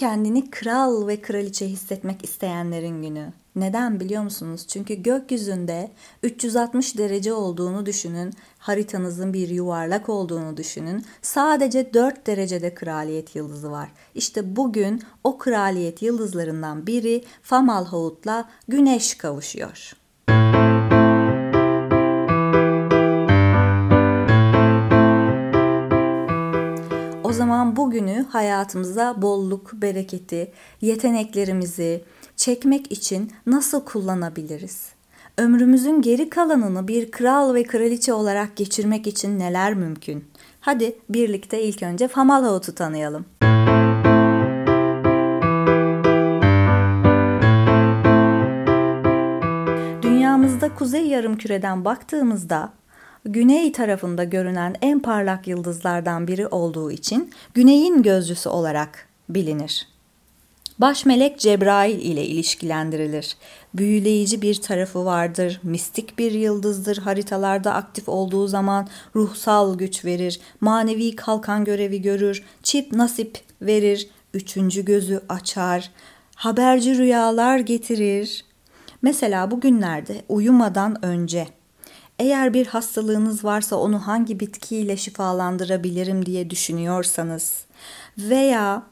kendini kral ve kraliçe hissetmek isteyenlerin günü. Neden biliyor musunuz? Çünkü gökyüzünde 360 derece olduğunu düşünün. Haritanızın bir yuvarlak olduğunu düşünün. Sadece 4 derecede kraliyet yıldızı var. İşte bugün o kraliyet yıldızlarından biri Famalhaut'la Güneş kavuşuyor. Bugünü hayatımıza bolluk, bereketi, yeteneklerimizi çekmek için nasıl kullanabiliriz? Ömrümüzün geri kalanını bir kral ve kraliçe olarak geçirmek için neler mümkün? Hadi birlikte ilk önce Famalhaut'u tanıyalım. Dünyamızda kuzey yarımküreden baktığımızda güney tarafında görünen en parlak yıldızlardan biri olduğu için güneyin gözcüsü olarak bilinir. Baş melek Cebrail ile ilişkilendirilir. Büyüleyici bir tarafı vardır, mistik bir yıldızdır, haritalarda aktif olduğu zaman ruhsal güç verir, manevi kalkan görevi görür, çift nasip verir, üçüncü gözü açar, haberci rüyalar getirir. Mesela bugünlerde uyumadan önce eğer bir hastalığınız varsa onu hangi bitkiyle şifalandırabilirim diye düşünüyorsanız veya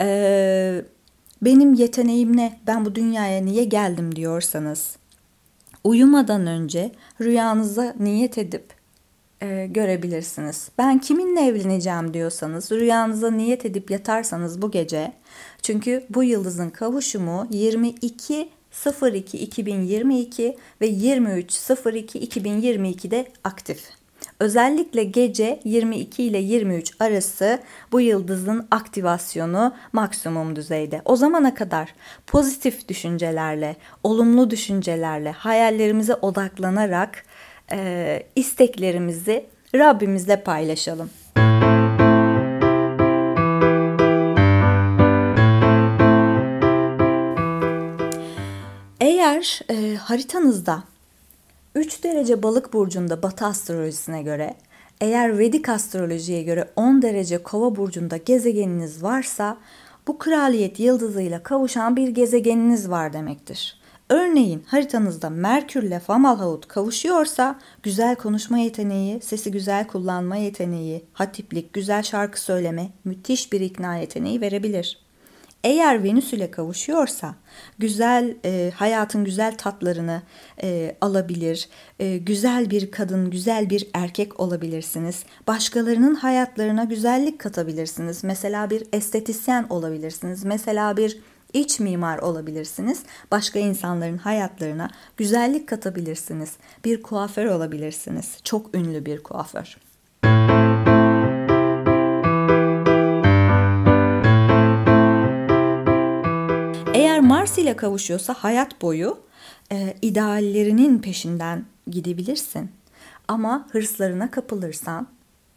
e, benim yeteneğim ne, ben bu dünyaya niye geldim diyorsanız uyumadan önce rüyanıza niyet edip e, görebilirsiniz. Ben kiminle evleneceğim diyorsanız rüyanıza niyet edip yatarsanız bu gece çünkü bu yıldızın kavuşumu 22 02 2022 ve 23 02 2022'de aktif. Özellikle gece 22 ile 23 arası bu yıldızın aktivasyonu maksimum düzeyde. O zamana kadar pozitif düşüncelerle, olumlu düşüncelerle, hayallerimize odaklanarak e, isteklerimizi Rabbimizle paylaşalım. Eğer e, haritanızda 3 derece balık burcunda batı astrolojisine göre eğer Vedik astrolojiye göre 10 derece kova burcunda gezegeniniz varsa bu kraliyet yıldızıyla kavuşan bir gezegeniniz var demektir. Örneğin haritanızda Merkür ile Famalhaut kavuşuyorsa güzel konuşma yeteneği, sesi güzel kullanma yeteneği, hatiplik, güzel şarkı söyleme, müthiş bir ikna yeteneği verebilir. Eğer Venüs ile kavuşuyorsa güzel e, hayatın güzel tatlarını e, alabilir, e, güzel bir kadın, güzel bir erkek olabilirsiniz. Başkalarının hayatlarına güzellik katabilirsiniz. Mesela bir estetisyen olabilirsiniz. Mesela bir iç mimar olabilirsiniz. Başka insanların hayatlarına güzellik katabilirsiniz. Bir kuaför olabilirsiniz. Çok ünlü bir kuaför. Eğer Mars ile kavuşuyorsa hayat boyu e, ideallerinin peşinden gidebilirsin. Ama hırslarına kapılırsan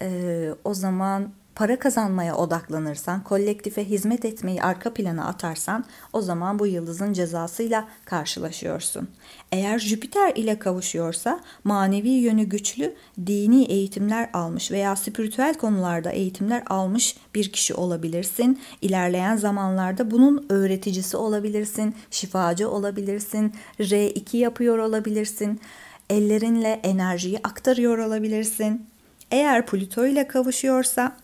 e, o zaman para kazanmaya odaklanırsan, kolektife hizmet etmeyi arka plana atarsan o zaman bu yıldızın cezasıyla karşılaşıyorsun. Eğer Jüpiter ile kavuşuyorsa manevi yönü güçlü, dini eğitimler almış veya spiritüel konularda eğitimler almış bir kişi olabilirsin. İlerleyen zamanlarda bunun öğreticisi olabilirsin, şifacı olabilirsin, R2 yapıyor olabilirsin. Ellerinle enerjiyi aktarıyor olabilirsin. Eğer Plüto ile kavuşuyorsa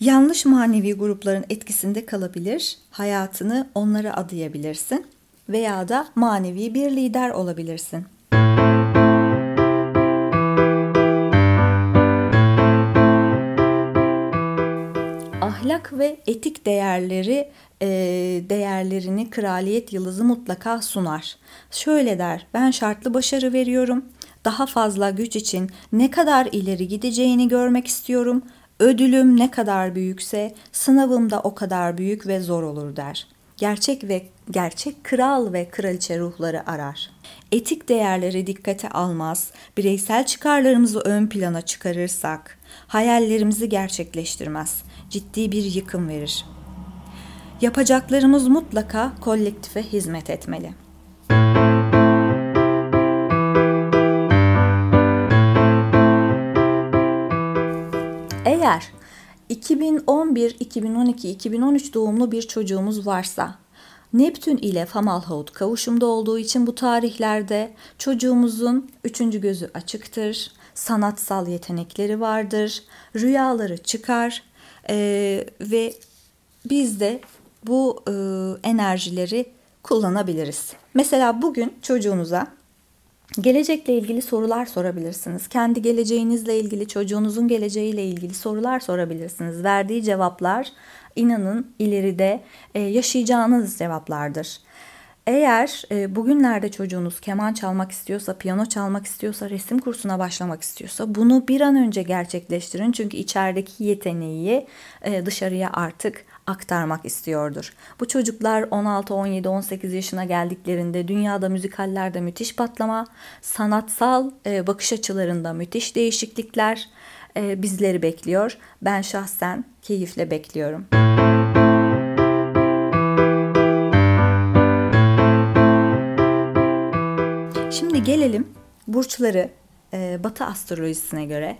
yanlış manevi grupların etkisinde kalabilir, hayatını onlara adayabilirsin veya da manevi bir lider olabilirsin. Ahlak ve etik değerleri e, değerlerini kraliyet yıldızı mutlaka sunar. Şöyle der, ben şartlı başarı veriyorum. Daha fazla güç için ne kadar ileri gideceğini görmek istiyorum Ödülüm ne kadar büyükse sınavım da o kadar büyük ve zor olur der. Gerçek ve gerçek kral ve kraliçe ruhları arar. Etik değerleri dikkate almaz, bireysel çıkarlarımızı ön plana çıkarırsak hayallerimizi gerçekleştirmez, ciddi bir yıkım verir. Yapacaklarımız mutlaka kolektife hizmet etmeli. Eğer 2011, 2012, 2013 doğumlu bir çocuğumuz varsa Neptün ile Famalhaut kavuşumda olduğu için bu tarihlerde çocuğumuzun üçüncü gözü açıktır, sanatsal yetenekleri vardır, rüyaları çıkar ee, ve biz de bu e, enerjileri kullanabiliriz. Mesela bugün çocuğunuza Gelecekle ilgili sorular sorabilirsiniz. Kendi geleceğinizle ilgili, çocuğunuzun geleceğiyle ilgili sorular sorabilirsiniz. Verdiği cevaplar inanın ileride e, yaşayacağınız cevaplardır. Eğer e, bugünlerde çocuğunuz keman çalmak istiyorsa, piyano çalmak istiyorsa, resim kursuna başlamak istiyorsa bunu bir an önce gerçekleştirin. Çünkü içerideki yeteneği e, dışarıya artık aktarmak istiyordur. Bu çocuklar 16, 17, 18 yaşına geldiklerinde dünyada müzikallerde müthiş patlama, sanatsal e, bakış açılarında müthiş değişiklikler e, bizleri bekliyor. Ben şahsen keyifle bekliyorum. Şimdi gelelim burçları e, Batı astrolojisine göre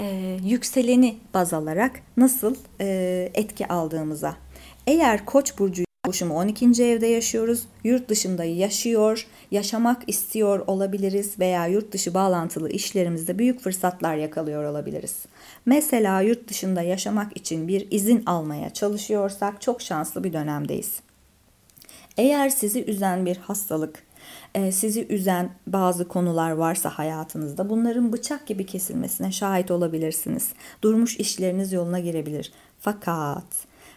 e, yükseleni baz alarak nasıl e, etki aldığımıza. Eğer Koç burcu Boşumu 12. evde yaşıyoruz. Yurt dışında yaşıyor, yaşamak istiyor olabiliriz veya yurt dışı bağlantılı işlerimizde büyük fırsatlar yakalıyor olabiliriz. Mesela yurt dışında yaşamak için bir izin almaya çalışıyorsak çok şanslı bir dönemdeyiz. Eğer sizi üzen bir hastalık, sizi üzen bazı konular varsa hayatınızda bunların bıçak gibi kesilmesine şahit olabilirsiniz. Durmuş işleriniz yoluna girebilir. Fakat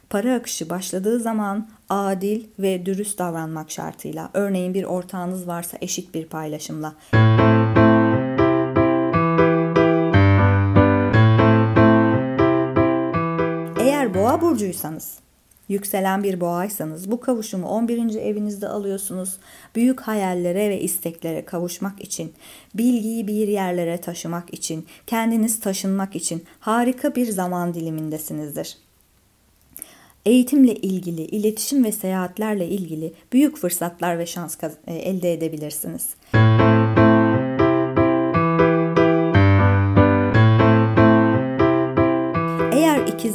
para akışı başladığı zaman adil ve dürüst davranmak şartıyla, örneğin bir ortağınız varsa eşit bir paylaşımla. Eğer boğa burcuysanız Yükselen bir boğaysanız bu kavuşumu 11. evinizde alıyorsunuz. Büyük hayallere ve isteklere kavuşmak için, bilgiyi bir yerlere taşımak için, kendiniz taşınmak için harika bir zaman dilimindesinizdir. Eğitimle ilgili, iletişim ve seyahatlerle ilgili büyük fırsatlar ve şans e, elde edebilirsiniz. Eğer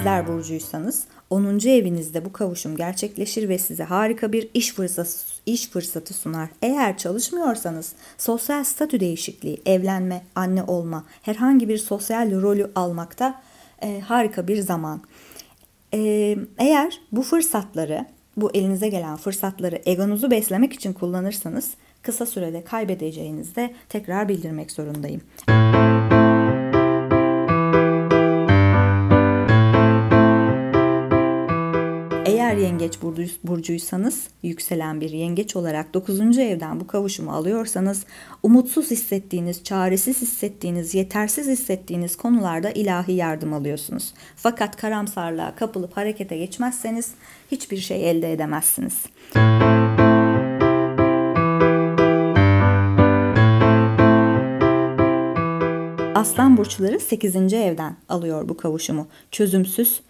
ikizler burcuysanız 10. evinizde bu kavuşum gerçekleşir ve size harika bir iş fırsatı, iş fırsatı sunar. Eğer çalışmıyorsanız sosyal statü değişikliği, evlenme, anne olma, herhangi bir sosyal rolü almakta e, harika bir zaman. E, eğer bu fırsatları, bu elinize gelen fırsatları egonuzu beslemek için kullanırsanız kısa sürede kaybedeceğinizde tekrar bildirmek zorundayım. Eğer yengeç burcuysanız yükselen bir yengeç olarak 9. evden bu kavuşumu alıyorsanız umutsuz hissettiğiniz, çaresiz hissettiğiniz, yetersiz hissettiğiniz konularda ilahi yardım alıyorsunuz. Fakat karamsarlığa kapılıp harekete geçmezseniz hiçbir şey elde edemezsiniz. Aslan burçları 8. evden alıyor bu kavuşumu. Çözümsüz,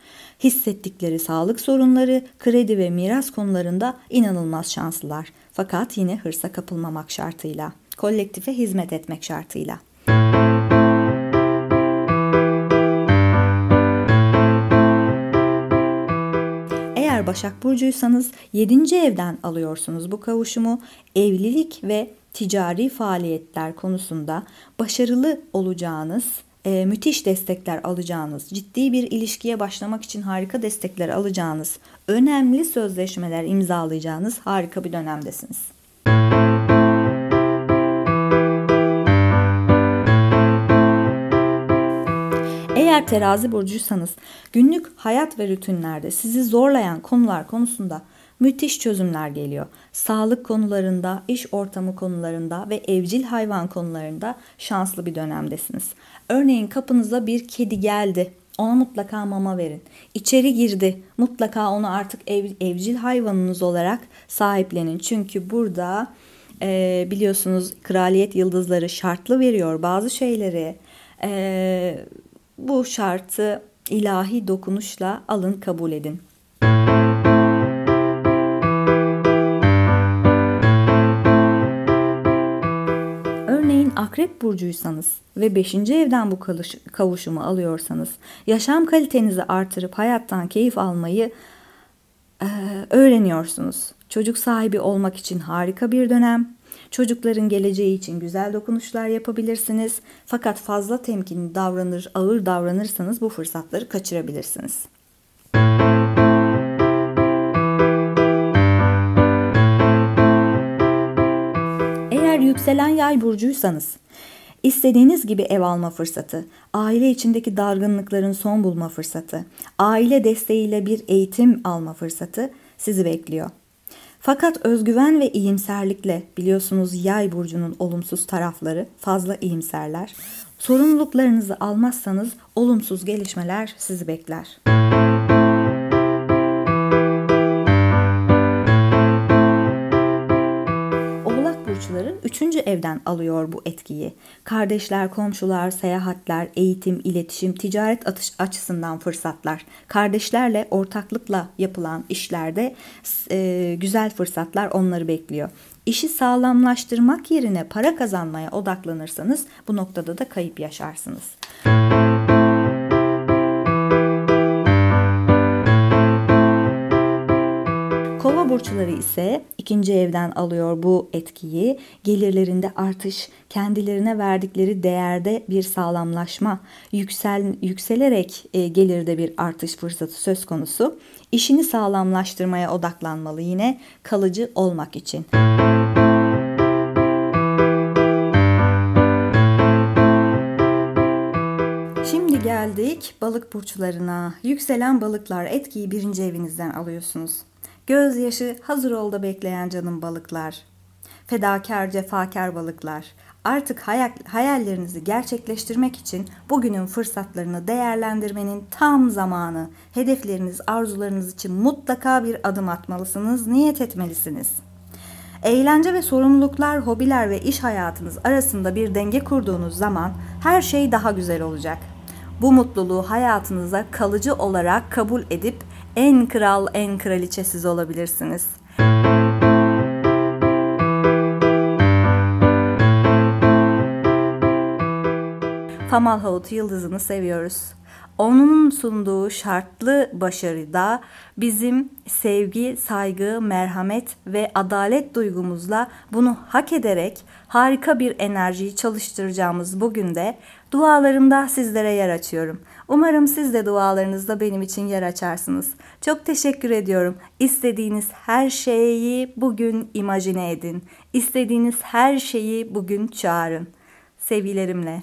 hissettikleri sağlık sorunları, kredi ve miras konularında inanılmaz şanslılar. Fakat yine hırsa kapılmamak şartıyla, kolektife hizmet etmek şartıyla. Eğer Başak Burcuysanız 7. evden alıyorsunuz bu kavuşumu. Evlilik ve ticari faaliyetler konusunda başarılı olacağınız, e, müthiş destekler alacağınız, ciddi bir ilişkiye başlamak için harika destekler alacağınız, önemli sözleşmeler imzalayacağınız harika bir dönemdesiniz. Eğer terazi burcuysanız günlük hayat ve rutinlerde sizi zorlayan konular konusunda müthiş çözümler geliyor. Sağlık konularında, iş ortamı konularında ve evcil hayvan konularında şanslı bir dönemdesiniz. Örneğin kapınıza bir kedi geldi. Ona mutlaka mama verin. İçeri girdi. Mutlaka onu artık ev, evcil hayvanınız olarak sahiplenin. Çünkü burada e, biliyorsunuz kraliyet yıldızları şartlı veriyor bazı şeyleri. E, bu şartı ilahi dokunuşla alın kabul edin. Akrep burcuysanız ve 5. evden bu kavuşumu alıyorsanız yaşam kalitenizi artırıp hayattan keyif almayı e, öğreniyorsunuz. Çocuk sahibi olmak için harika bir dönem. Çocukların geleceği için güzel dokunuşlar yapabilirsiniz. Fakat fazla temkinli davranır, ağır davranırsanız bu fırsatları kaçırabilirsiniz. Eğer yükselen yay burcuysanız İstediğiniz gibi ev alma fırsatı, aile içindeki dargınlıkların son bulma fırsatı, aile desteğiyle bir eğitim alma fırsatı sizi bekliyor. Fakat özgüven ve iyimserlikle biliyorsunuz yay burcunun olumsuz tarafları fazla iyimserler. Sorumluluklarınızı almazsanız olumsuz gelişmeler sizi bekler. burçları evden alıyor bu etkiyi. Kardeşler, komşular, seyahatler, eğitim, iletişim, ticaret atış açısından fırsatlar. Kardeşlerle ortaklıkla yapılan işlerde e, güzel fırsatlar onları bekliyor. İşi sağlamlaştırmak yerine para kazanmaya odaklanırsanız bu noktada da kayıp yaşarsınız. Burçları ise ikinci evden alıyor bu etkiyi. Gelirlerinde artış, kendilerine verdikleri değerde bir sağlamlaşma, yüksel, yükselerek e, gelirde bir artış fırsatı söz konusu. İşini sağlamlaştırmaya odaklanmalı yine kalıcı olmak için. Şimdi geldik balık burçlarına. Yükselen balıklar etkiyi birinci evinizden alıyorsunuz. Gözyaşı hazır olda bekleyen canım balıklar. Fedakar, cefakar balıklar. Artık hayal, hayallerinizi gerçekleştirmek için bugünün fırsatlarını değerlendirmenin tam zamanı. Hedefleriniz, arzularınız için mutlaka bir adım atmalısınız, niyet etmelisiniz. Eğlence ve sorumluluklar, hobiler ve iş hayatınız arasında bir denge kurduğunuz zaman her şey daha güzel olacak. Bu mutluluğu hayatınıza kalıcı olarak kabul edip en kral en kraliçe siz olabilirsiniz. Famal Havut yıldızını seviyoruz. Onun sunduğu şartlı başarıda bizim sevgi, saygı, merhamet ve adalet duygumuzla bunu hak ederek harika bir enerjiyi çalıştıracağımız bugün de dualarımda sizlere yer açıyorum. Umarım siz de dualarınızda benim için yer açarsınız. Çok teşekkür ediyorum. İstediğiniz her şeyi bugün imajine edin. İstediğiniz her şeyi bugün çağırın. Sevgilerimle.